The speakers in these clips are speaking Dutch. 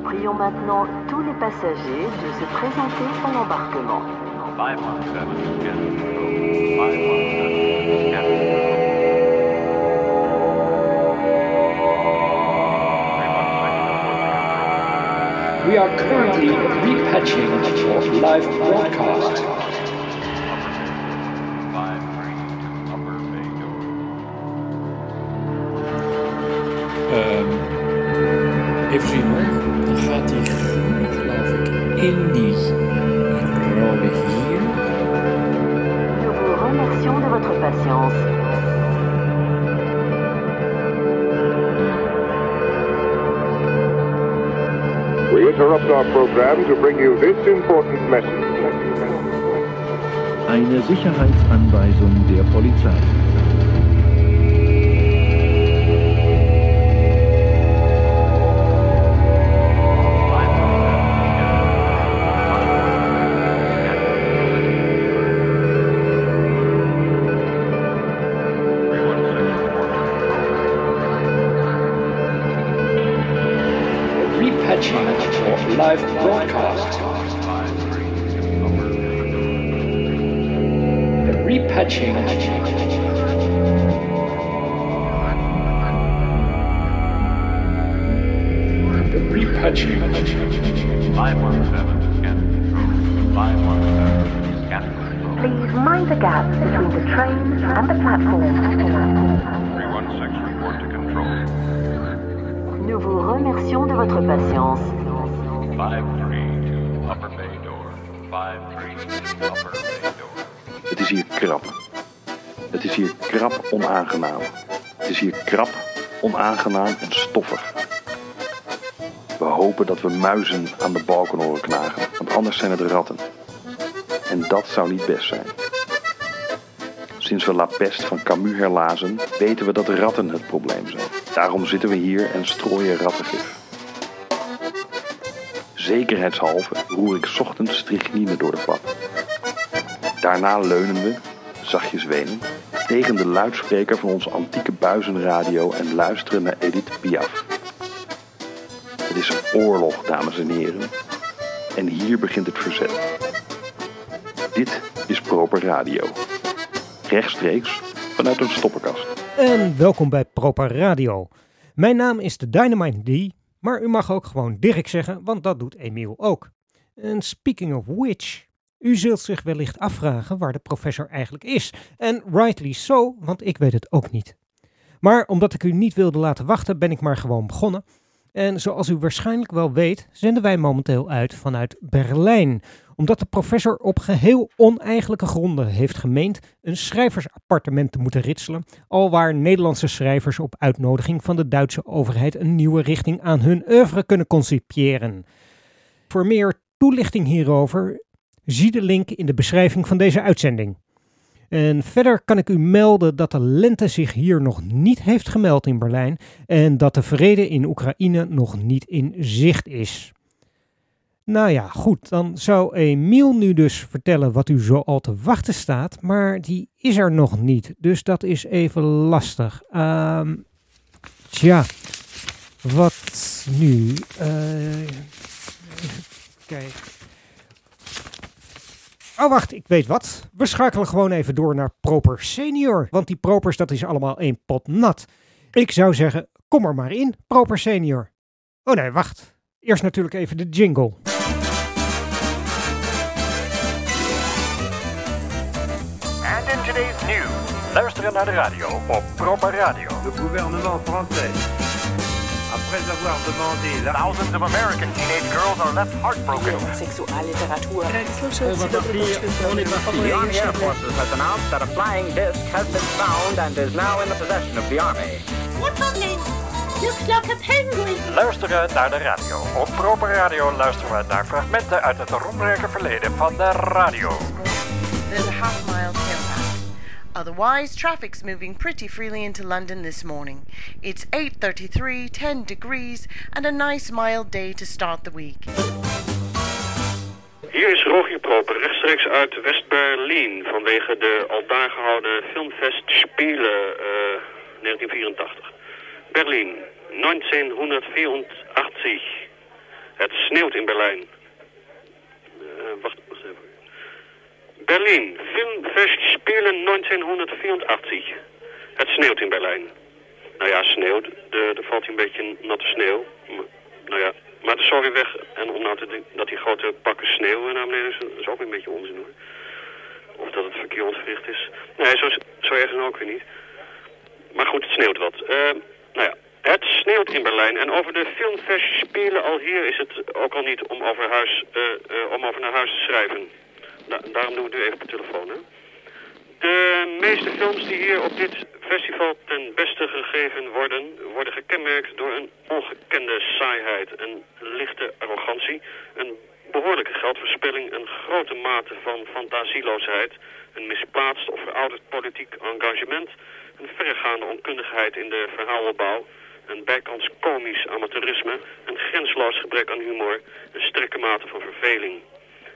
Nous prions maintenant tous les passagers de se présenter pour l'embarquement. 517, get control. 517, get control. We are currently repatching for live broadcast. Our program to bring you this important message. Eine Sicherheitsanweisung der Polizei. Remercions de votre patience. 532, upper bay door. 532, upper bay door. Het is hier krap. Het is hier krap onaangenaam. Het is hier krap, onaangenaam en stoffig. We hopen dat we muizen aan de balken horen knagen, want anders zijn het ratten. En dat zou niet best zijn. Sinds we La Peste van Camus herlazen, weten we dat ratten het probleem zijn. Daarom zitten we hier en strooien rattengif. Zekerheidshalve roer ik ochtends strychnine door de pap. Daarna leunen we, zachtjes wenen, tegen de luidspreker van onze antieke buizenradio en luisteren naar Edith Piaf. Het is een oorlog, dames en heren. En hier begint het verzet. Dit is Proper Radio. Rechtstreeks vanuit een stoppenkast. En welkom bij Proper Radio. Mijn naam is de Dynamite D, maar u mag ook gewoon Dirk zeggen, want dat doet Emiel ook. En speaking of which, u zult zich wellicht afvragen waar de professor eigenlijk is. En rightly so, want ik weet het ook niet. Maar omdat ik u niet wilde laten wachten, ben ik maar gewoon begonnen. En zoals u waarschijnlijk wel weet, zenden wij momenteel uit vanuit Berlijn. Omdat de professor op geheel oneigenlijke gronden heeft gemeend een schrijversappartement te moeten ritselen. Alwaar Nederlandse schrijvers op uitnodiging van de Duitse overheid een nieuwe richting aan hun oeuvre kunnen concipiëren. Voor meer toelichting hierover, zie de link in de beschrijving van deze uitzending. En verder kan ik u melden dat de lente zich hier nog niet heeft gemeld in Berlijn en dat de vrede in Oekraïne nog niet in zicht is. Nou ja, goed, dan zou Emiel nu dus vertellen wat u zo al te wachten staat, maar die is er nog niet, dus dat is even lastig. Ehm tja, wat nu? Kijken. Oh, wacht, ik weet wat. We schakelen gewoon even door naar Proper Senior. Want die Propers, dat is allemaal één pot nat. Ik zou zeggen, kom er maar in, Proper Senior. Oh nee, wacht. Eerst natuurlijk even de jingle. Luisteren naar de radio op Proper Radio. Le gouvernement français, après avoir demandé la Thousands of American teenage girls are left heartbroken. Sexualliteratur. The Army Air Forces has announced that a flying disc has been found and is now in the possession of the Army. Looks like a penguin. Luisteren naar de radio. Op Proper Radio luisteren we naar fragmenten uit het roemrijke verleden van de radio. There's a half mile. Otherwise, traffic's moving pretty freely into London this morning. It's 8:33, 10 degrees, and a nice mild day to start the week. Hier is Rogier Proper, rechtstreeks uit West-Berlin vanwege de al daar gehouden Filmfest Spelen eh, 1984. Berlin, 1984. Het sneeuwt in Berlijn. Eh, wacht. Berlin, Filmfestspielen 1984. Het sneeuwt in Berlijn. Nou ja, sneeuwt. Er, valt een beetje natte sneeuw. Maar, nou ja, maar het is zo weer weg. En om nou te dat die grote pakken sneeuw naar beneden is, is ook een beetje onzin hoor. Of dat het verkeer ontwricht is. Nee, zo, zo erg is ook weer niet. Maar goed, het sneeuwt wat. Eh, nou ja, het sneeuwt in Berlijn. En over de filmfestspelen al hier is het ook al niet om over, huis, eh, eh, om over naar huis te schrijven. Da daarom doen we het nu even per telefoon. Hè? De meeste films die hier op dit festival ten beste gegeven worden, worden gekenmerkt door een ongekende saaiheid, een lichte arrogantie, een behoorlijke geldverspilling, een grote mate van fantasieloosheid, een misplaatst of verouderd politiek engagement, een verregaande onkundigheid in de verhaalopbouw, een bijkans komisch amateurisme, een grensloos gebrek aan humor, een sterke mate van verveling.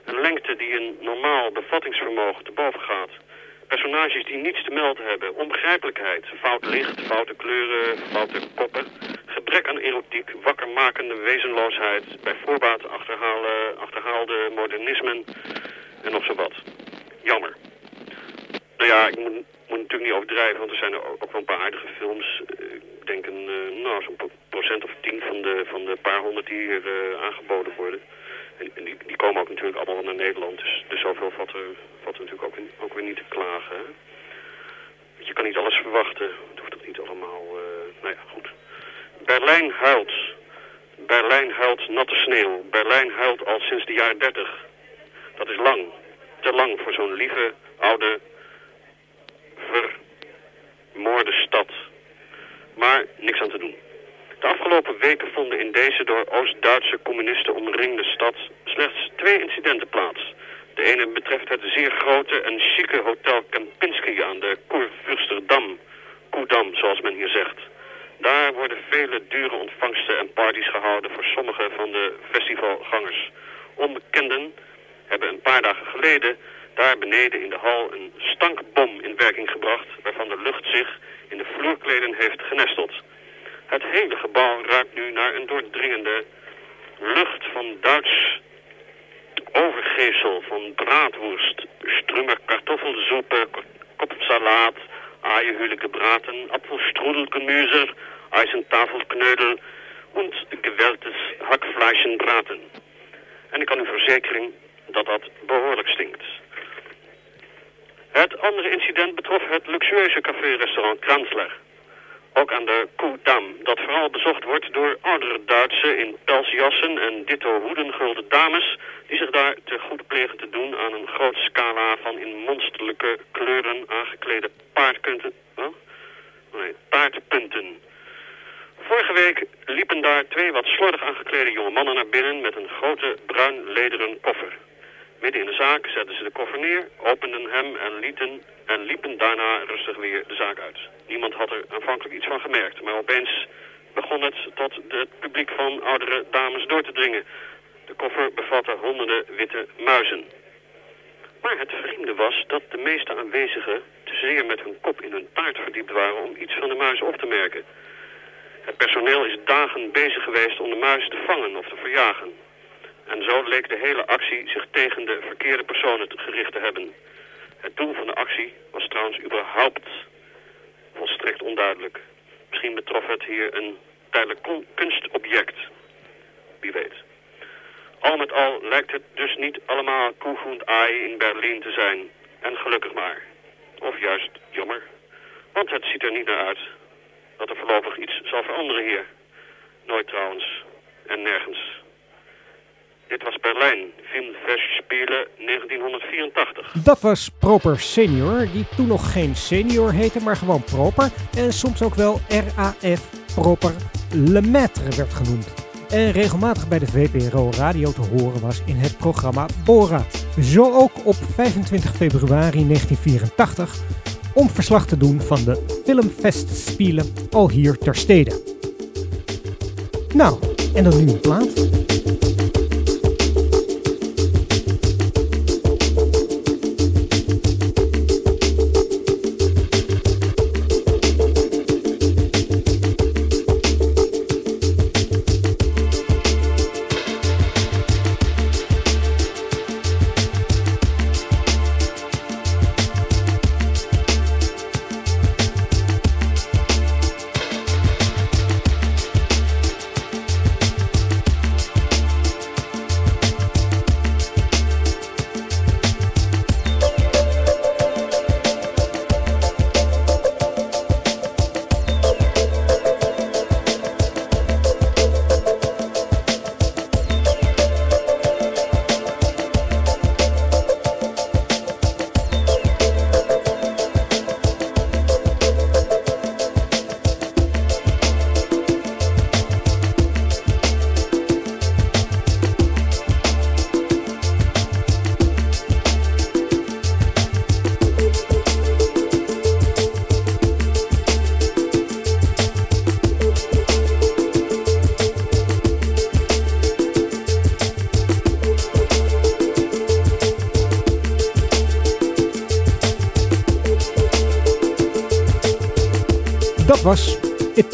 Een lengte die een normaal bevattingsvermogen te boven gaat. Personages die niets te melden hebben, onbegrijpelijkheid, fout licht, foute kleuren, foute koppen, gebrek aan erotiek, wakkermakende wezenloosheid, bij voorbaat achterhaalde modernismen en nog zo wat. Jammer. Nou ja, ik moet, natuurlijk niet overdrijven, want er zijn ook, wel een paar aardige films. Ik denk een, eh, nou, zo'n pro- procent of tien van de, van de paar honderd die hier eh, aangeboden worden. En, die, die komen ook natuurlijk allemaal naar Nederland, dus, dus zoveel er natuurlijk ook, ook weer niet te klagen. Hè? Je kan niet alles verwachten, het hoeft toch niet allemaal, eh, nou ja, goed. Berlijn huilt. Berlijn huilt natte sneeuw. Berlijn huilt al sinds de jaren dertig. Dat is lang. Te lang voor zo'n lieve, oude, vermoorde stad. Maar niks aan te doen. De afgelopen weken vonden in deze door Oost-Duitse communisten omringde stad slechts twee incidenten plaats. De ene betreft het zeer grote en chique hotel Kempinski aan de Kurfürsterdam, Koedam zoals men hier zegt. Daar worden vele dure ontvangsten en parties gehouden voor sommige van de festivalgangers. Onbekenden hebben een paar dagen geleden daar beneden in de hal een stankbom in werking gebracht waarvan de lucht zich in de vloerkleden heeft genesteld. Het hele gebouw ruikt nu naar een doordringende lucht van Duits overgeesel, van braadworst, strummer kartoffelsoepen, kopsalaat, aaienhulige braten, apfelstrudelgemüse, eisentafelknödel en geweltes hakfleischenbraten. En ik kan u verzekeren dat dat behoorlijk stinkt. Het andere incident betrof het luxueuze café-restaurant Kranzler. Ook aan de Koedam, dat vooral bezocht wordt door oudere Duitse in pelsjassen en ditto hoedengulde dames... die zich daar te goed plegen te doen aan een groot scala van in monsterlijke kleuren aangeklede paardpunten... Huh? Nee, paardpunten. Vorige week liepen daar twee wat slordig aangeklede jonge mannen naar binnen met een grote bruin lederen koffer. Midden in de zaak zetten ze de koffer neer, openden hem en, lieten, en liepen daarna rustig weer de zaak uit. Niemand had er aanvankelijk iets van gemerkt, maar opeens begon het tot het publiek van oudere dames door te dringen. De koffer bevatte honderden witte muizen. Maar het vreemde was dat de meeste aanwezigen te zeer met hun kop in hun taart verdiept waren om iets van de muizen op te merken. Het personeel is dagen bezig geweest om de muizen te vangen of te verjagen. En zo leek de hele actie zich tegen de verkeerde personen gericht te hebben. Het doel van de actie was trouwens überhaupt volstrekt onduidelijk. Misschien betrof het hier een tijdelijk kunstobject. Wie weet. Al met al lijkt het dus niet allemaal koegoend aai in Berlijn te zijn. En gelukkig maar. Of juist jammer. Want het ziet er niet naar uit dat er voorlopig iets zal veranderen hier. Nooit trouwens. En nergens. Dit was Berlijn, Filmfestspielen 1984. Dat was Proper Senior, die toen nog geen senior heette, maar gewoon Proper. En soms ook wel RAF Proper Lemaitre werd genoemd. En regelmatig bij de VPRO Radio te horen was in het programma Bora. Zo ook op 25 februari 1984 om verslag te doen van de Filmfestspielen al hier ter stede. Nou, en dan nu een plaat.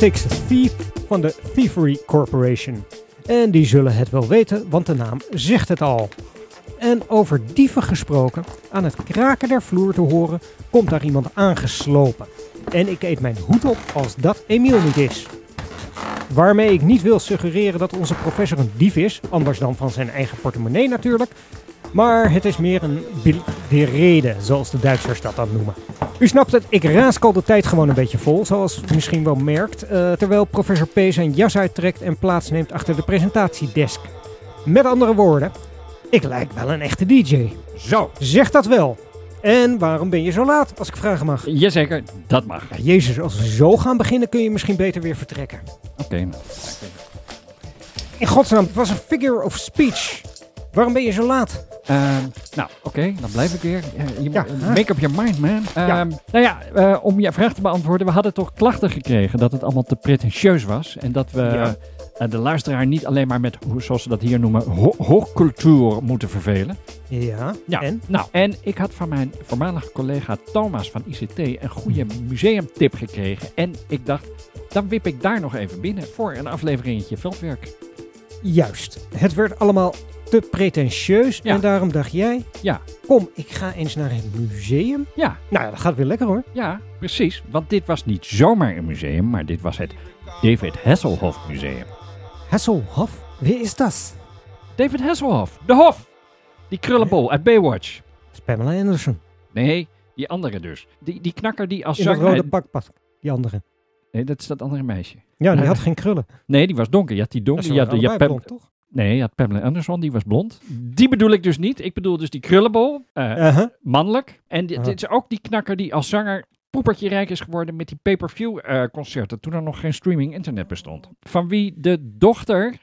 Takes Thief van de Thievery Corporation. En die zullen het wel weten, want de naam zegt het al. En over dieven gesproken, aan het kraken der vloer te horen, komt daar iemand aangeslopen. En ik eet mijn hoed op als dat Emiel niet is. Waarmee ik niet wil suggereren dat onze professor een dief is, anders dan van zijn eigen portemonnee natuurlijk. Maar het is meer een reden, zoals de Duitsers dat dan noemen. U snapt het, ik raaskal de tijd gewoon een beetje vol, zoals u misschien wel merkt, eh, terwijl professor P zijn jas uittrekt en plaatsneemt achter de presentatiedesk. Met andere woorden, ik lijk wel een echte DJ. Zo. Zeg dat wel. En waarom ben je zo laat, als ik vragen mag? Jazeker, dat mag. Ja, Jezus, als we zo gaan beginnen kun je misschien beter weer vertrekken. Oké. In godsnaam, het was een figure of speech. Waarom ben je zo laat? Ehm, nou, oké, dan blijf ik weer. Eh, je Ja, hè? make up your mind, man. Ehm, Nou ja, eh, om je vraag te beantwoorden. We hadden toch klachten gekregen dat het allemaal te pretentieus was. En dat we Ja. eh, de luisteraar niet alleen maar met, zoals ze dat hier noemen, ho hoogcultuur moeten vervelen. Ja, Ja, en? Nou, en ik had van mijn voormalige collega Thomas van ICT een goede museumtip gekregen. En ik dacht, dan wip ik daar nog even binnen voor een afleveringetje veldwerk. Juist. Het werd allemaal te pretentieus Ja. en daarom dacht jij, Ja, kom, ik ga eens naar een museum. ja, Nou ja, dat gaat weer lekker hoor. ja, precies. Want dit was niet zomaar een museum, maar dit was het David Hasselhoff Museum. Hasselhoff? Wie is dat? David Hasselhoff, de Hof. Die krullenbol uit Baywatch. Dat is Pamela Anderson. Nee, die andere dus. Die, die knakker die als In zanger... rode pakpak. Die andere. Nee, dat is dat andere meisje. Ja, die had geen krullen. Nee, die was donker. Je had die donker. Ja, je had, waren je had allebei Pam- blond, toch? Nee, had Pamela Anderson, die was blond. Die bedoel ik dus niet. Ik bedoel dus die krullenbol, eh, Uh-huh. mannelijk. En Ah. dit is ook die knakker die als zanger poepertje rijk is geworden met die pay-per-view eh, concerten. Toen er nog geen streaming internet bestond. Van wie de dochter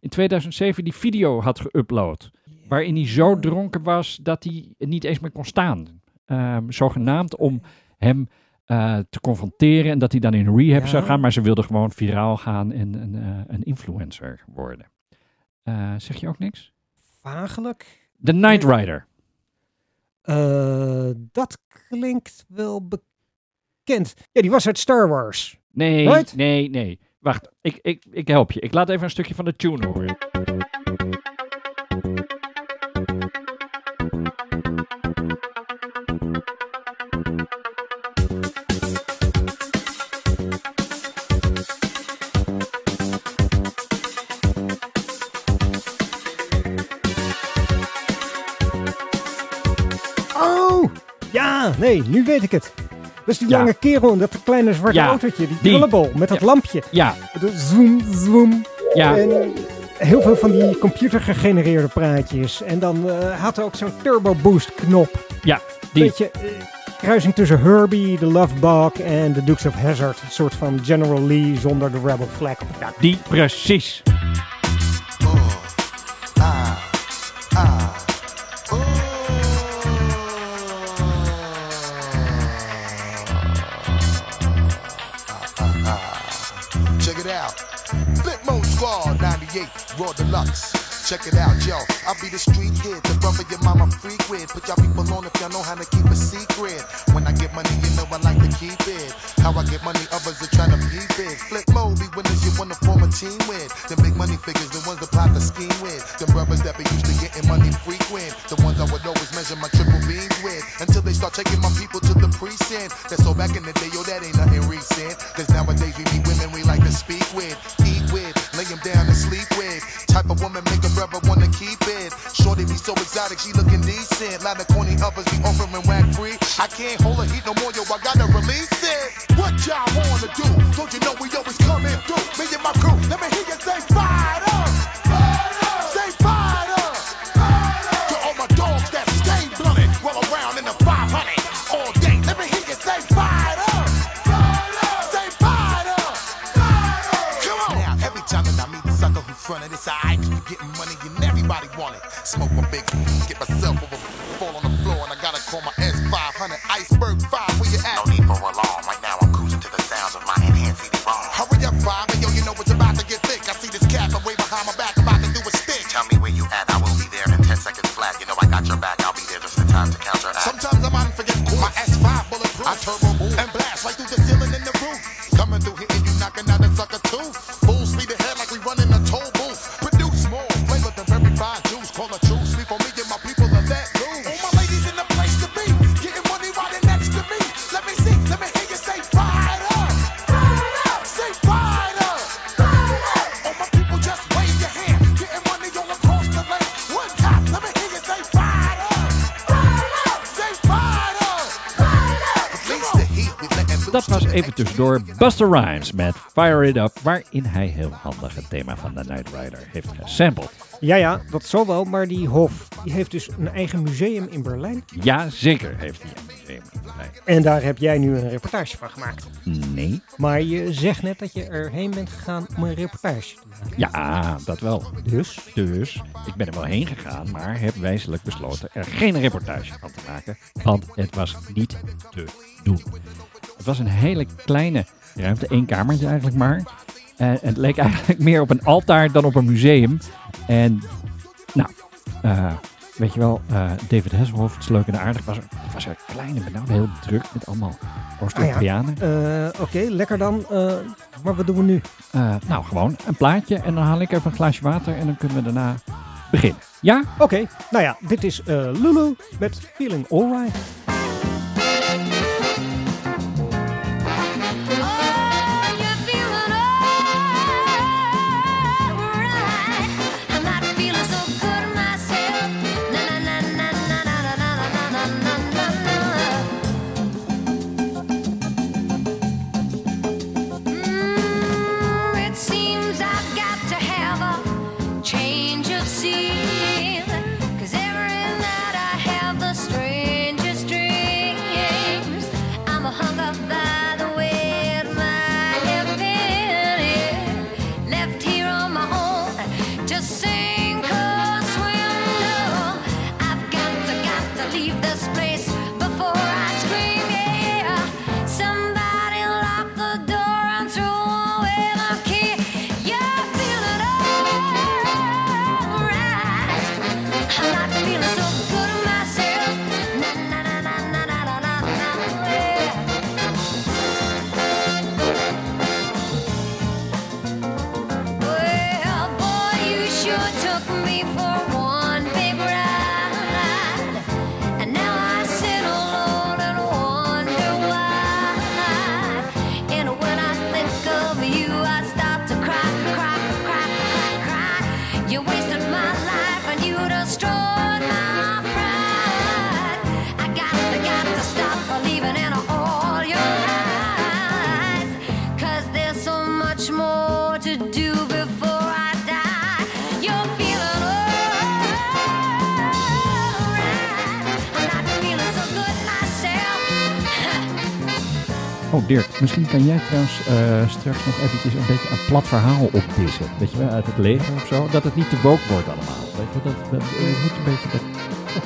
in 2007 die video had geüpload. Waarin hij zo dronken was dat hij niet eens meer kon staan. Ehm, zogenaamd om hem eh, te confronteren en dat hij dan in rehab Ja. zou gaan. Maar ze wilde gewoon viraal gaan en een, een influencer worden. Eh, zeg je ook niks? Vagelijk. The Night Rider. Eh, dat klinkt wel bekend. Ja, die was uit Star Wars. Nee, Right? nee, nee. Wacht, ik, ik, ik help je. Ik laat even een stukje van de tune horen. Nee, nu weet ik het. Dat is die Ja. lange kerel in dat kleine zwarte Ja, autootje. Die die. met dat Ja. lampje. Ja, De zoom, zoom. ja. En heel veel van die computergegenereerde praatjes. En dan eh, had hij ook zo'n turbo boost knop. Ja, die. Beetje eh, kruising tussen Herbie, de Love Bug en de Dukes of Hazzard. Een soort van General Lee zonder de Rebel flag op het dak. Die precies. Raw Deluxe. Check it out, yo. I'll be the street kid, the brother your mama with. Put y'all people on if y'all know how to keep a secret. When I get money, you know I like to keep it. How I get money, others are trying to peep it. Flip mode, be winners you wanna form a team with. The big money figures, the ones that plot the scheme with. The brothers that be used to getting money frequent. The ones I would always measure my triple beams with. Until they start taking my people to the precinct. That's so back in the day, yo, that ain't nothing recent. Cause nowadays exotic, she looking decent. Lot of corny others be offering whack free. I can't hold her heat no more, yo, I gotta release it's alright, cause we getting money and everybody want it. Smoke my big, get myself over, fall on the floor, and I gotta call my S500 Iceberg even tussendoor Buster Rhymes met Fire It Up, waarin hij heel handig het thema van de Night Rider heeft gesampled. Ja, ja, dat zal wel, maar die Hof die heeft dus een eigen museum in Berlijn. Ja, zeker heeft hij een museum in Berlijn. En daar heb jij nu een reportage van gemaakt. Nee. Maar je zegt net dat je erheen bent gegaan om een reportage te maken. Ja, dat wel. Dus? Dus, ik ben er wel heen gegaan, maar heb wijzelijk besloten er geen reportage van te maken, want het was niet te doen. Het was een hele kleine ruimte, één kamertje eigenlijk maar. En het leek eigenlijk meer op een altaar dan op een museum. En, nou, eh, weet je wel, eh, David het is leuk en aardig, was er, het was er klein en benauwd, heel druk met allemaal Oost-Europeanen. Ah ja. Eh, Oké, lekker dan. Eh, maar wat doen we nu? Eh, nou, gewoon een plaatje en dan haal ik even een glaasje water en dan kunnen we daarna beginnen. Ja? Oké, nou ja, dit is eh, Lulu met Feeling Alright. Oh Dirk, misschien kan jij trouwens eh, straks nog eventjes een beetje een plat verhaal opdissen. Weet je wel, uit het leger of zo. Dat het niet te woke wordt allemaal. Weet je, dat, dat, je moet een beetje dat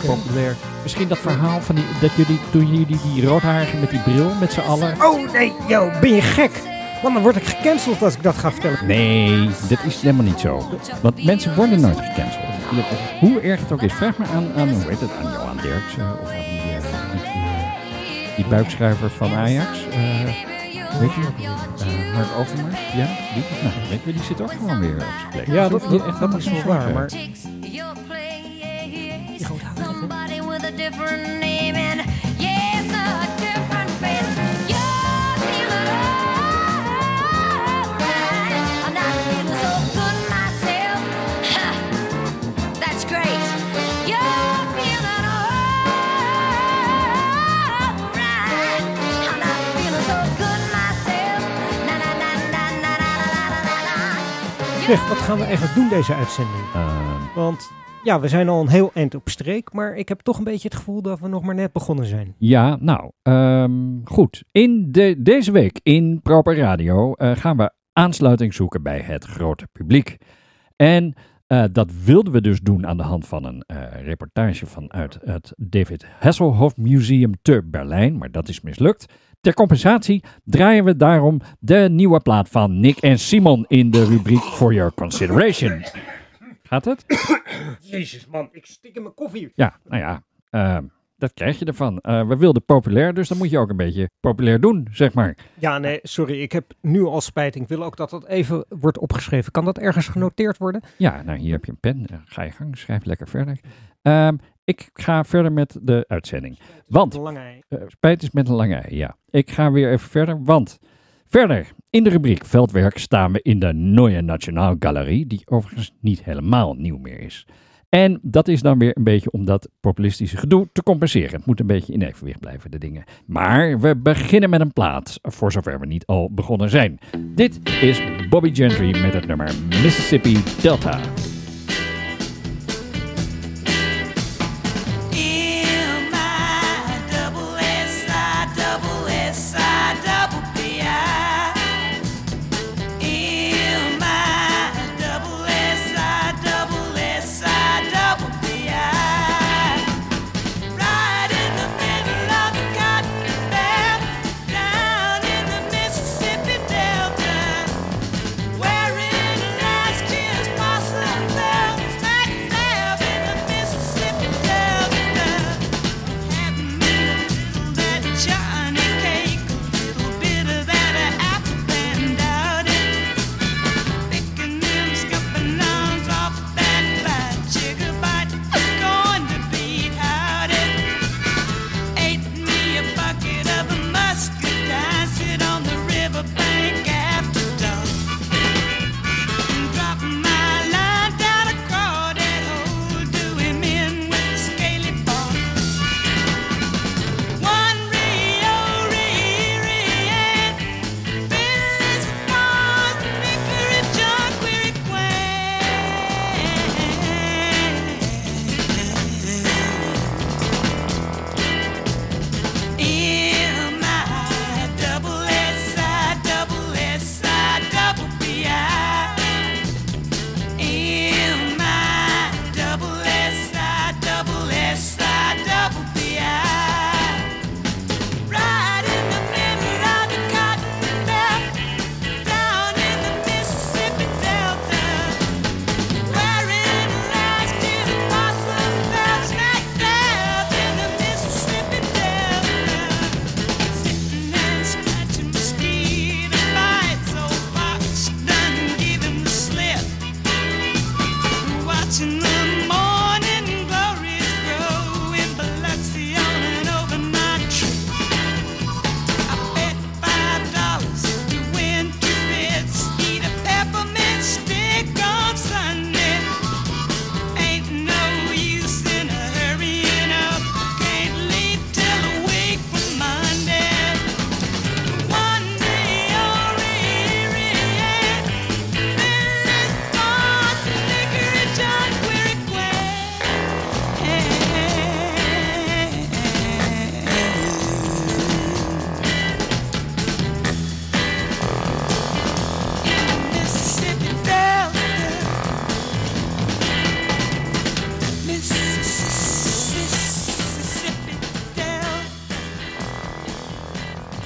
populair. Misschien dat verhaal van die, dat jullie, toen jullie die roodharigen met die bril met z'n allen. Oh nee, yo, ben je gek? Want dan word ik gecanceld als ik dat ga vertellen. Nee, dat is helemaal niet zo. Want mensen worden nooit gecanceld. Hoe erg het ook is. Vraag maar aan, aan hoe heet het, aan Johan Derksen of aan die, eh, die, buikschuiver van Ajax. Eh, weet je, uh, Mark Overmars. Ja, die, nou, weet je, die zit ook gewoon weer op zijn plek. Ja, dat, dat, echt dat is wel waar. Maar Somebody with zeg, wat gaan we eigenlijk doen deze uitzending? Want ja, we zijn al een heel eind op streek, maar ik heb toch een beetje het gevoel dat we nog maar net begonnen zijn. Ja, nou, ehm, goed. In de, deze week in Proper Radio eh, gaan we aansluiting zoeken bij het grote publiek. En eh, dat wilden we dus doen aan de hand van een eh, reportage vanuit het David Hasselhoff Museum te Berlijn, maar dat is mislukt. Ter compensatie draaien we daarom de nieuwe plaat van Nick en Simon in de rubriek For Your Consideration. Gaat het? Jezus man, ik stik in mijn koffie. Ja, nou ja, ehm, dat krijg je ervan. Eh, we wilden populair, dus dan moet je ook een beetje populair doen, zeg maar. Ja, nee, sorry, ik heb nu al spijt. Ik wil ook dat dat even wordt opgeschreven. Kan dat ergens genoteerd worden? Ja, nou hier heb je een pen. Eh, Ga je gang, schrijf lekker verder. Ehm, ik ga verder met de uitzending. Want, een lange ei. eh, spijt is met een lange ei, ja. Ik ga weer even verder, want verder in de rubriek Veldwerk staan we in de Neue Nationalgalerie, die overigens niet helemaal nieuw meer is. En dat is dan weer een beetje om dat populistische gedoe te compenseren. Het moet een beetje in evenwicht blijven, de dingen. Maar we beginnen met een plaat, voor zover we niet al begonnen zijn. Dit is Bobby Gentry met het nummer Mississippi Delta.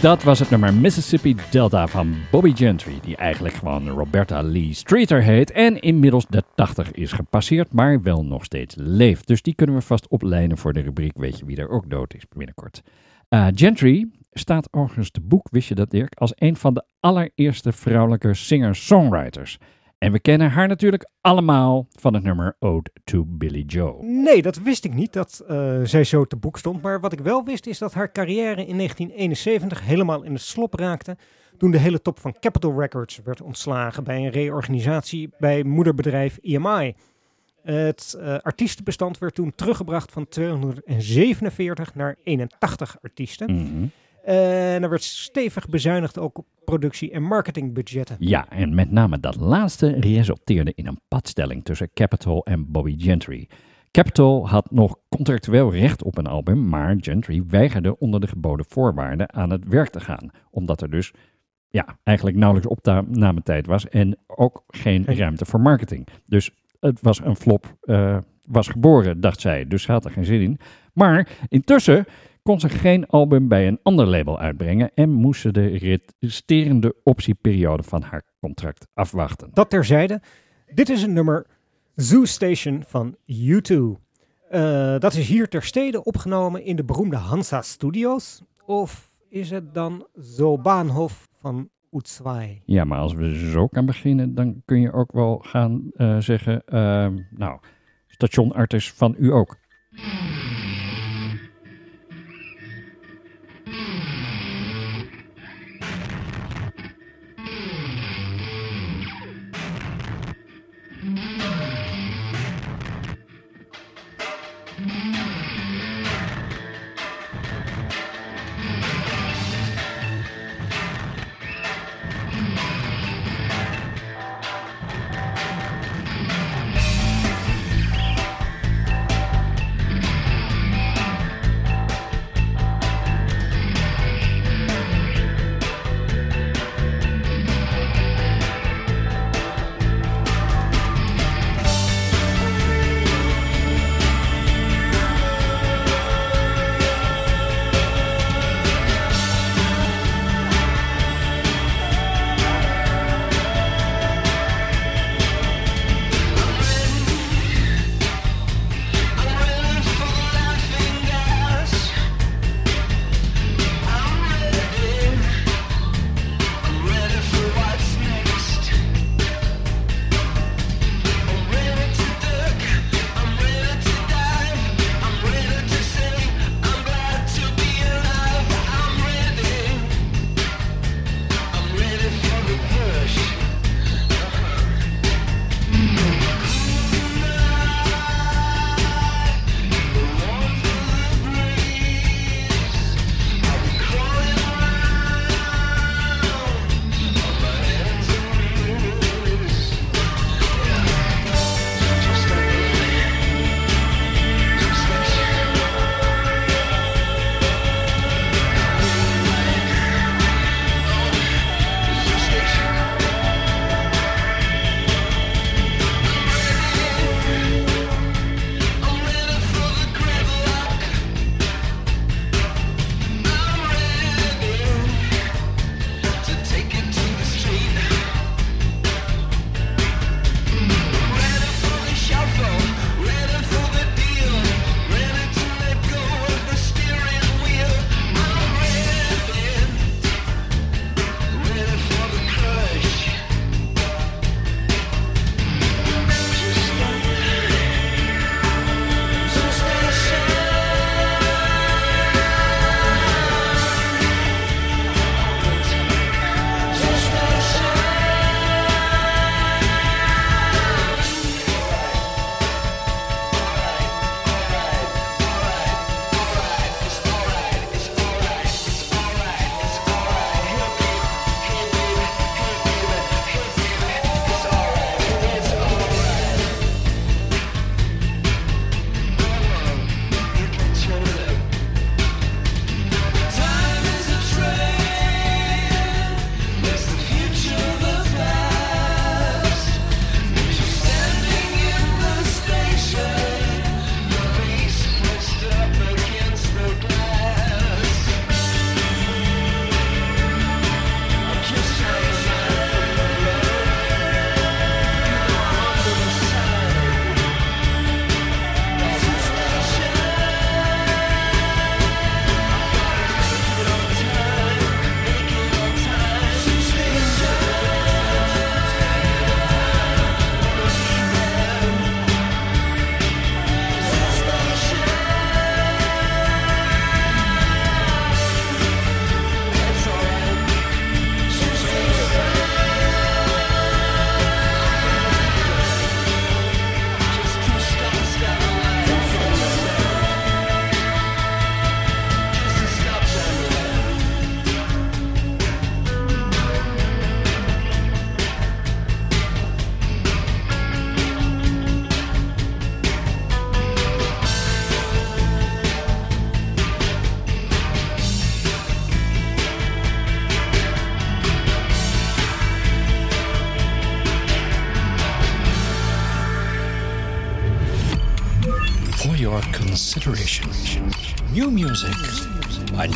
Dat was het nummer Mississippi Delta van Bobby Gentry, die eigenlijk gewoon Roberta Lee Streeter heet en inmiddels de 80 is gepasseerd, maar wel nog steeds leeft. Dus die kunnen we vast oplijnen voor de rubriek Weet je wie er ook dood is binnenkort. Uh, Gentry staat overigens te boek, wist je dat Dirk, als een van de allereerste vrouwelijke singer-songwriters. En we kennen haar natuurlijk allemaal van het nummer Ode to Billy Joe. Nee, dat wist ik niet dat uh, zij zo te boek stond. Maar wat ik wel wist is dat haar carrière in 1971 helemaal in het slop raakte. Toen de hele top van Capitol Records werd ontslagen bij een reorganisatie bij moederbedrijf EMI. Het uh, artiestenbestand werd toen teruggebracht van 247 naar 81 artiesten. Mm -hmm. En er werd stevig bezuinigd ook op productie- en marketingbudgetten. Ja, en met name dat laatste resulteerde in een padstelling tussen Capitol en Bobby Gentry. Capitol had nog contractueel recht op een album, maar Gentry weigerde onder de geboden voorwaarden aan het werk te gaan. Omdat er dus ja, eigenlijk nauwelijks opnametijd was en ook geen ruimte voor marketing. Dus het was een flop, uh, was geboren, dacht zij. Dus ze had er geen zin in. Maar intussen kon ze geen album bij een ander label uitbrengen en moest ze de resterende optieperiode van haar contract afwachten. Dat terzijde, dit is een nummer Zoo Station van U2. Uh, dat is hier ter stede opgenomen in de beroemde Hansa Studios. Of is het dan Zo Bahnhof van Uzwai? Ja, maar als we zo kan beginnen, dan kun je ook wel gaan uh, zeggen, uh, nou, stationartis van u ook.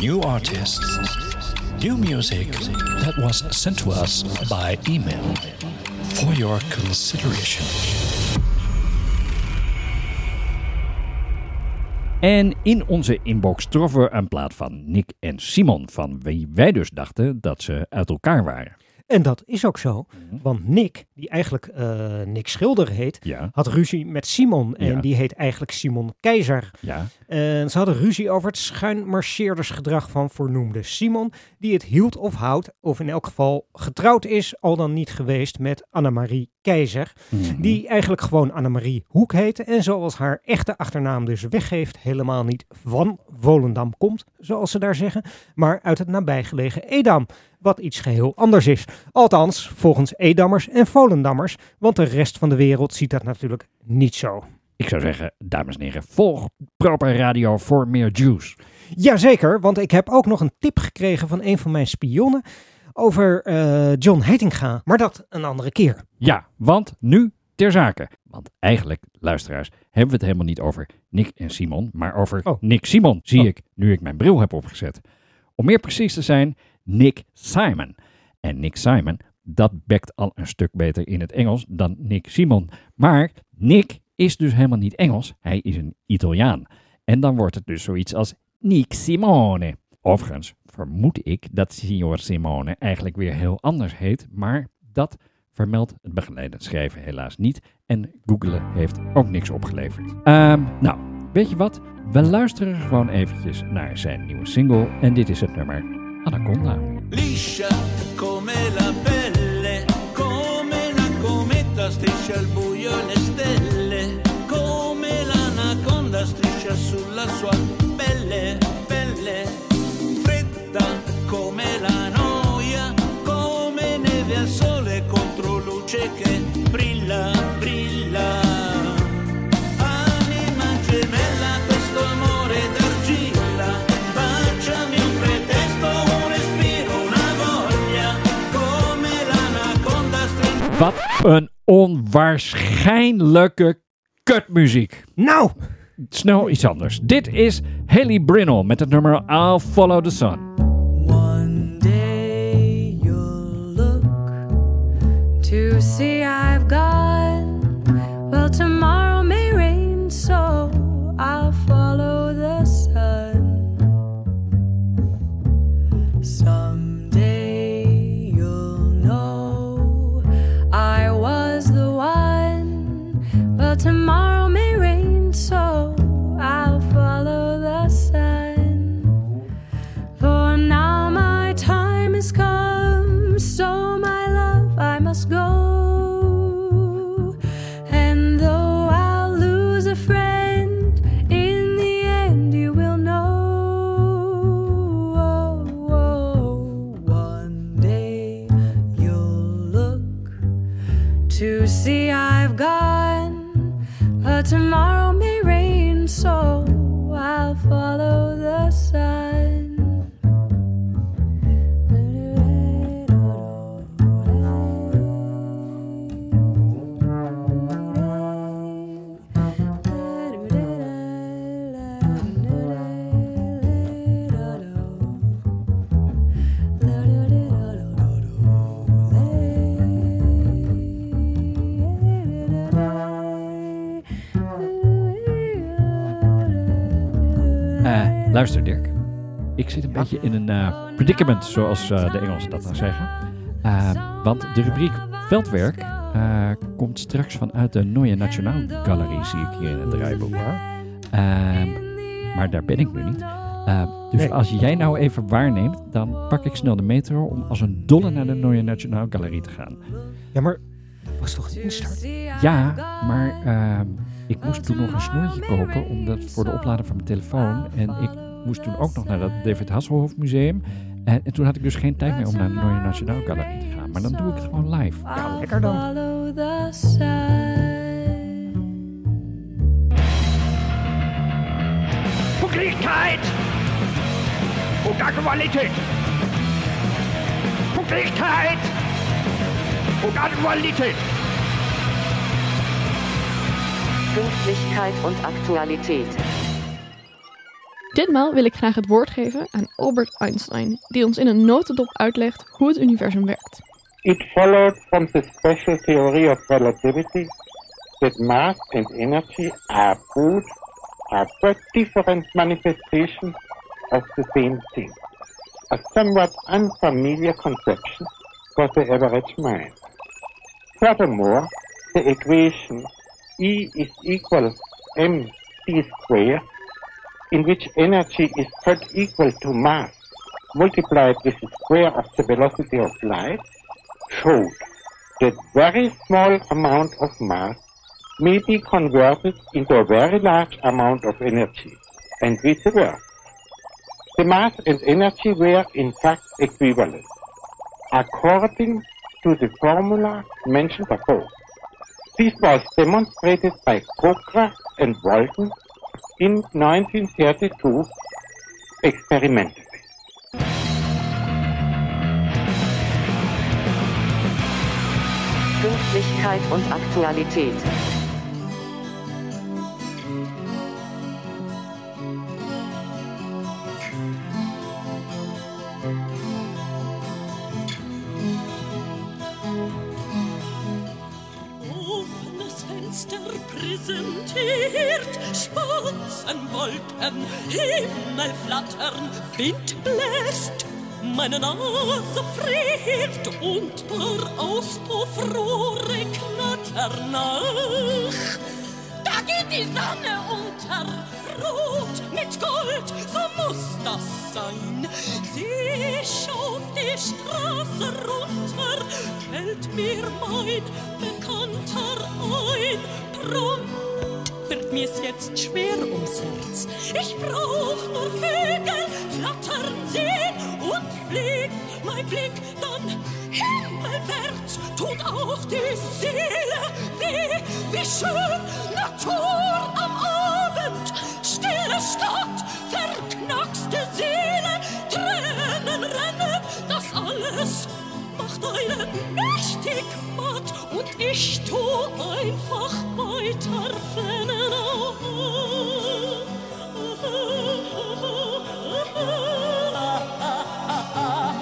New artists. New music that was sent to us by email. For your consideration. En in onze inbox troffen we een plaat van Nick en Simon, van wie wij dus dachten dat ze uit elkaar waren. En dat is ook zo, want Nick, die eigenlijk eh, Nick Schilder heet, Ja. had ruzie met Simon. En Ja. die heet eigenlijk Simon Keizer. Ja. En ze hadden ruzie over het schuinmarcheerdersgedrag van voornoemde Simon, die het hield of houdt, of in elk geval getrouwd is, al dan niet geweest met Annemarie Keizer, Mhm. die eigenlijk gewoon Annemarie Hoek heette en zoals haar echte achternaam dus weggeeft, helemaal niet van Volendam komt, zoals ze daar zeggen, maar uit het nabijgelegen Edam, wat iets geheel anders is. Althans, volgens Edammers en Volendammers, want de rest van de wereld ziet dat natuurlijk niet zo. Ik zou zeggen, dames en heren, volg Proper Radio voor meer juice. Jazeker, want ik heb ook nog een tip gekregen van een van mijn spionnen over eh, John Heitinga, maar dat een andere keer. Ja, want nu ter zake. Want eigenlijk, luisteraars, hebben we het helemaal niet over Nick en Simon, maar over Nick Simon, zie ik, nu ik mijn bril heb opgezet. Om meer precies te zijn, Nick Simon. En Nick Simon, dat bekt al een stuk beter in het Engels dan Nick Simon. Maar Nick is dus helemaal niet Engels, hij is een Italiaan. En dan wordt het dus zoiets als Nick Simone. Overigens vermoed ik dat Signor Simone eigenlijk weer heel anders heet, maar dat vermeldt het begeleidend schrijven helaas niet. En googelen heeft ook niks opgeleverd. Ehm, nou, weet je wat? We luisteren gewoon eventjes naar zijn nieuwe single en dit is het nummer Anaconda. liscia come la pelle, come una cometa striscia al buio le stelle, come l'anaconda striscia sulla sua pelle, pelle, fredda come la noia, come neve al sole contro luce che Wat een onwaarschijnlijke kutmuziek. Nou! Snel iets anders. Dit is Haley Brinnell met het nummer I'll Follow the Sun. to see I've gone. Tomorrow may rain, so tomorrow may rain, so I'll follow luister Dirk, ik zit een beetje in een eh, predicament, zoals eh, de Engelsen dat dan zeggen. Eh, want de rubriek Veldwerk komt straks vanuit de Neue Nationaal Galerie, zie ik hier in het draaiboek. Ehm, maar daar ben ik nu niet. Eh, dus Nee. als jij nou even waarneemt, dan pak ik snel de metro om als een dolle naar de Neue Nationaal Galerie te gaan. Ja, maar dat was toch een instart? Ja, maar ehm, ik moest toen nog een snoertje kopen omdat, voor de oplader van mijn telefoon. En ik moest toen ook nog naar dat David Hasselhoff Museum. En, en toen had ik dus geen tijd meer om naar de Neue Nationaal Galerie te gaan. Maar dan doe ik het gewoon live. Ja, lekker dan. Pünktlichkeit und Aktualität. Pünktlichkeit und Aktualität. Pünktlichkeit und Aktualität. Ditmaal wil ik graag het woord geven aan Albert Einstein, die ons in een notendop uitlegt hoe het universum werkt. It followed from the special theory of relativity that mass and energy are both are but different manifestations of the same thing. A somewhat unfamiliar conception for the average mind. Furthermore, the equation E is equal mc square, in which energy is cut equal to mass multiplied with the square of the velocity of light, showed that very small amount of mass may be converted into a very large amount of energy, and vice versa. The mass and energy were in fact equivalent, according to the formula mentioned above. This was demonstrated by Kokra and Walton in 1932 experimentally. Pünktlichkeit und Aktualität. Spatzenwolken, Himmel flattern, Wind bläst, meine Nase friert und paar Auspuffrohre knattern nach. Da geht die Sonne unter, rot mit Gold, so muss das sein. Sieh ich auf die Straße runter, fällt mir mein Bekannter ein. Prompt wird mir's jetzt schwer ums Herz. Ich brauch nur Vögel flattern sehen und fliegt mein Blick dann himmelwärts. Tut auch die Seele weh, wie schön Natur am Abend. Stille Stadt, verknackste Seele, Tränen rennen, das alles macht einen mächtig matt und ich tu einfach weiter, wenn Ah, ah, ah,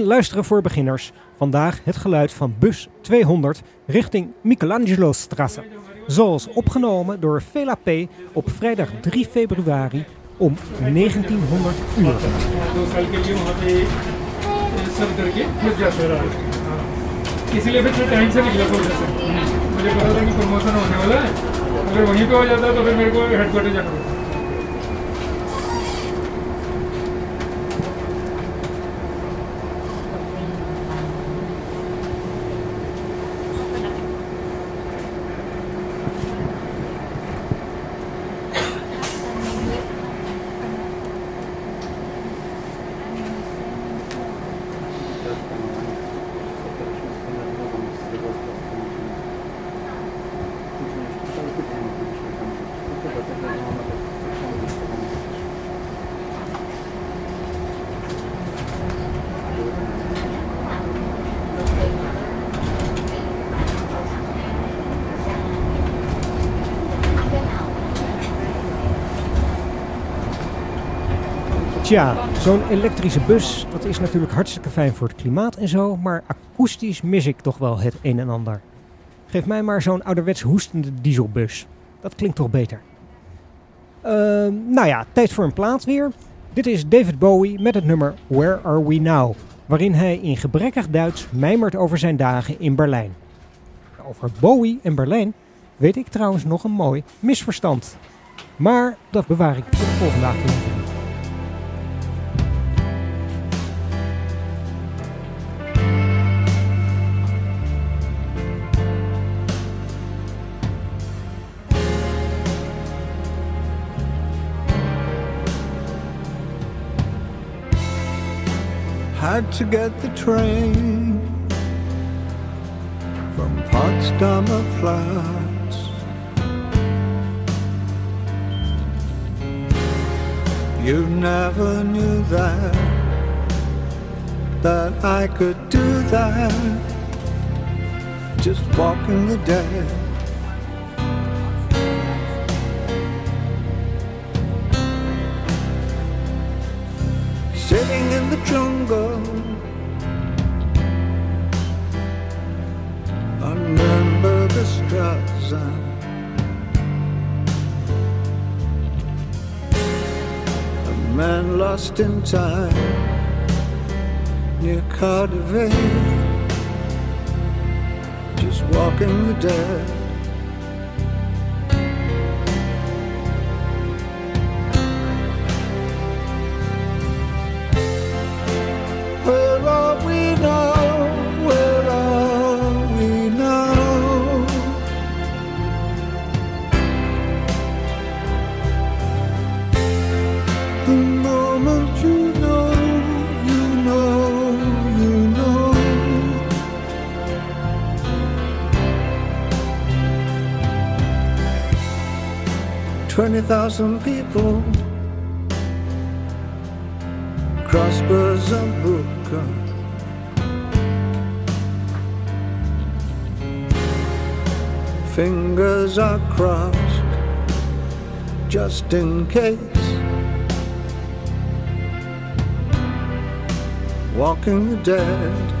In Luisteren voor Beginners. Vandaag het geluid van bus 200 richting Michelangelo-strasse. Zoals opgenomen door Vela P. op vrijdag 3 februari om 1900 uur. इसीलिए फिर टाइम से निकला था उधर से मुझे पता था कि प्रमोशन होने वाला है अगर वहीं पे हो जाता तो फिर मेरे को हेडक्वार्टर जाना Tja, zo'n elektrische bus, dat is natuurlijk hartstikke fijn voor het klimaat en zo, maar akoestisch mis ik toch wel het een en ander. Geef mij maar zo'n ouderwets hoestende dieselbus. Dat klinkt toch beter. Ehm, nou ja, tijd voor een plaat weer. Dit is David Bowie met het nummer Where Are We Now? Waarin hij in gebrekkig Duits mijmert over zijn dagen in Berlijn. Over Bowie en Berlijn weet ik trouwens nog een mooi misverstand. Maar dat bewaar ik voor de volgende aflevering. Had to get the train from Potsdamer Platz. You never knew that, that I could do that, just walking the dead. Sitting in the jungle lost in time near Cardiff, just walking the dead. Thousand people crossbars and Brooker. Fingers are crossed just in case. Walking the dead.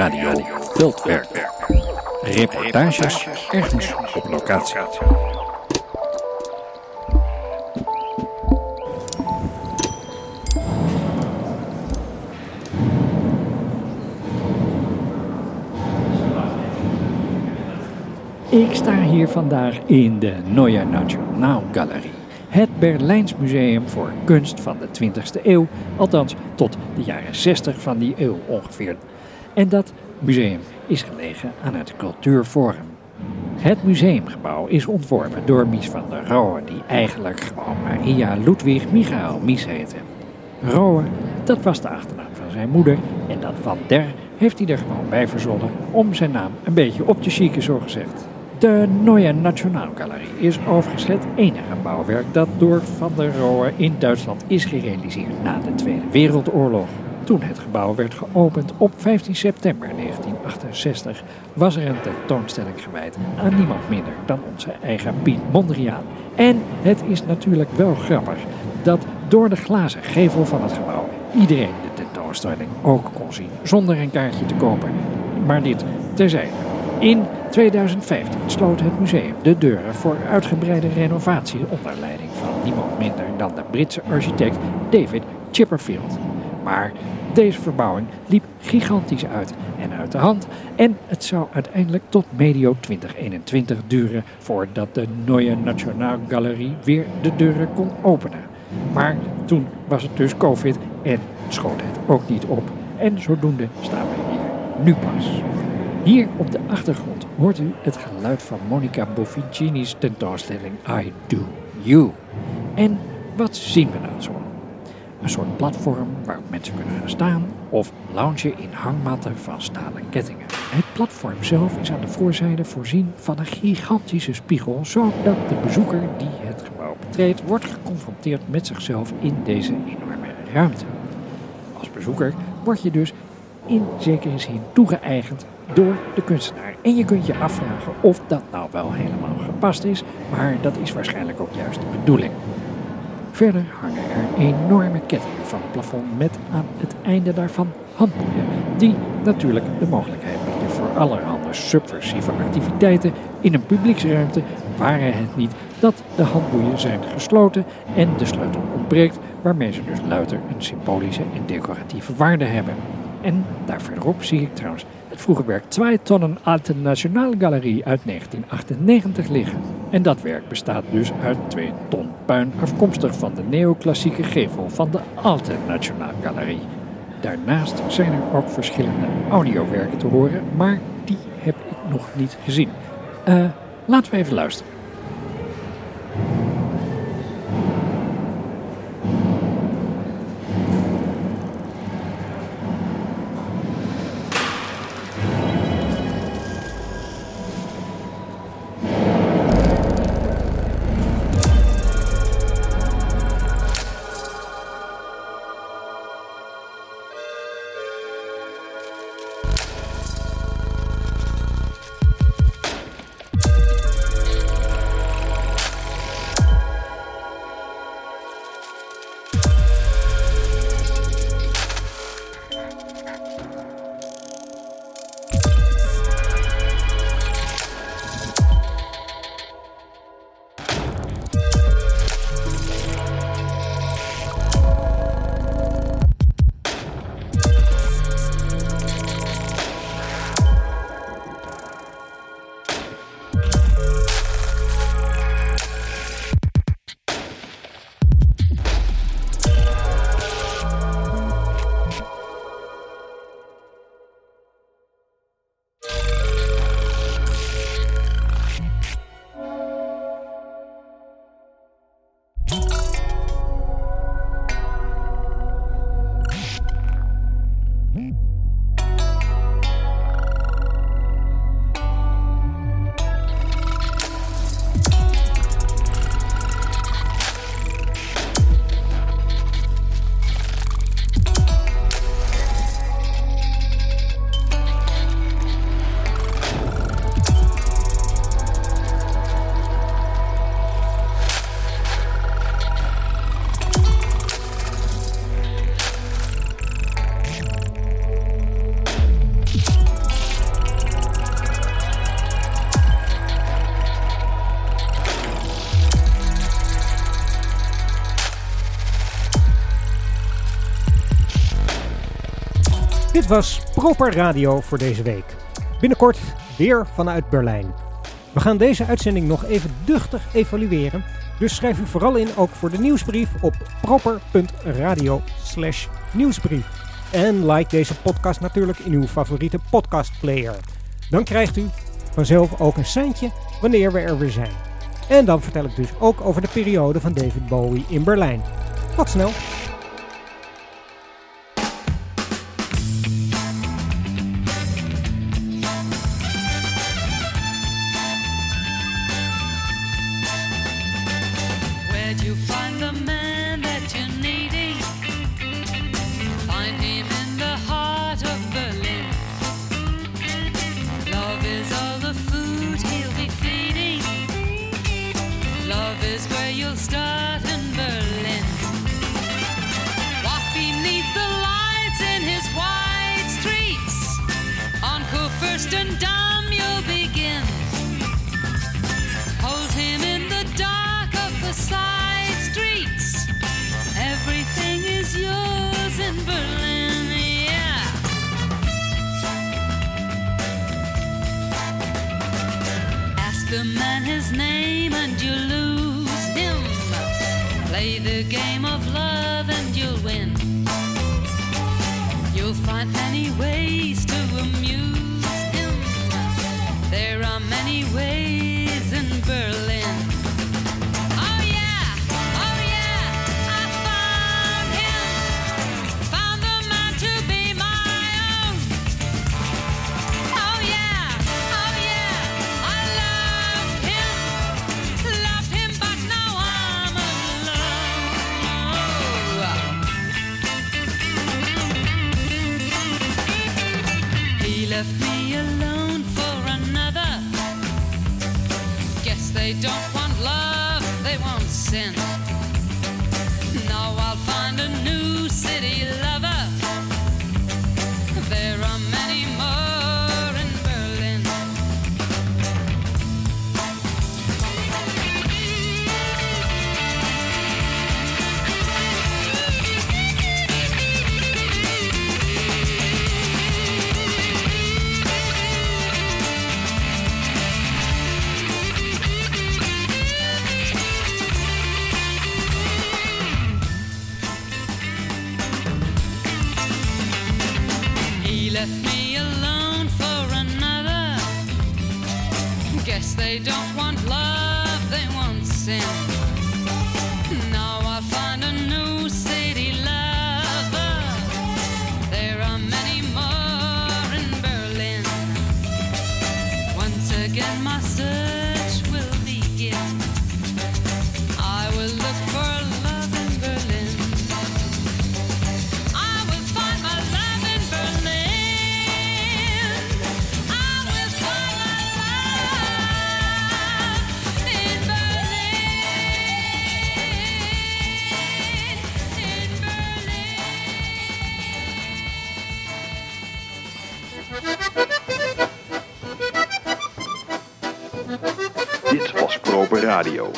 Radio Veldwerk. Reportages ergens op locatie. Ik sta hier vandaag in de Neue Nationalgalerie. Het Berlijns Museum voor Kunst van de 20e eeuw, althans tot de jaren 60 van die eeuw ongeveer. En dat museum is gelegen aan het Cultuurforum. Het museumgebouw is ontworpen door Mies van der Rohe, die eigenlijk gewoon Maria Ludwig Michael Mies heette. Rohe, dat was de achternaam van zijn moeder en dat van der heeft hij er gewoon bij verzonnen om zijn naam een beetje op te chicken, zo gezegd. De Neue Nationalgalerie is overigens het enige bouwwerk dat door Van der Rohe in Duitsland is gerealiseerd na de Tweede Wereldoorlog. Toen het gebouw werd geopend op 15 september 1968 was er een tentoonstelling gewijd aan niemand minder dan onze eigen Piet Mondriaan. En het is natuurlijk wel grappig dat door de glazen gevel van het gebouw iedereen de tentoonstelling ook kon zien zonder een kaartje te kopen. Maar dit terzijde. In 2015 sloot het museum de deuren voor uitgebreide renovatie onder leiding van niemand minder dan de Britse architect David Chipperfield. Maar deze verbouwing liep gigantisch uit en uit de hand en het zou uiteindelijk tot medio 2021 duren voordat de Neue Nationalgalerie weer de deuren kon openen. Maar toen was het dus COVID en schoot het ook niet op. En zodoende staan we hier nu pas. Hier op de achtergrond hoort u het geluid van Monica Bofficini's tentoonstelling I Do You. En wat zien we nou zo? Een soort platform waarop mensen kunnen gaan staan of loungen in hangmatten van stalen kettingen. Het platform zelf is aan de voorzijde voorzien van een gigantische spiegel, zodat de bezoeker die het gebouw betreedt wordt geconfronteerd met zichzelf in deze enorme ruimte. Als bezoeker word je dus in zekere zin toegeëigend door de kunstenaar. En je kunt je afvragen of dat nou wel helemaal gepast is, maar dat is waarschijnlijk ook juist de bedoeling. Verder hangen er enorme kettingen van het plafond met aan het einde daarvan handboeien, die natuurlijk de mogelijkheid bieden voor allerhande subversieve activiteiten in een publieksruimte, waren het niet dat de handboeien zijn gesloten en de sleutel ontbreekt, waarmee ze dus luider een symbolische en decoratieve waarde hebben. En daar verderop zie ik trouwens het vroege werk 2 tonnen Alte Nationalgalerie uit 1998 liggen. En dat werk bestaat dus uit 2 ton puin afkomstig van de neoclassieke gevel van de Alte Nationalgalerie. Daarnaast zijn er ook verschillende audiowerken te horen, maar die heb ik nog niet gezien. Eh, laten we even luisteren. was Proper Radio voor deze week. Binnenkort weer vanuit Berlijn. We gaan deze uitzending nog even duchtig evalueren, dus schrijf u vooral in ook voor de nieuwsbrief op proper.radio/nieuwsbrief. En like deze podcast natuurlijk in uw favoriete podcastplayer. Dan krijgt u vanzelf ook een seintje wanneer we er weer zijn. En dan vertel ik dus ook over de periode van David Bowie in Berlijn. Tot snel! left me alone for another. Guess they don't want love, they want sin. Now I'll find a new sin. Radio.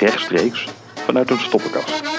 Rechtstreeks vanuit een stoppenkast.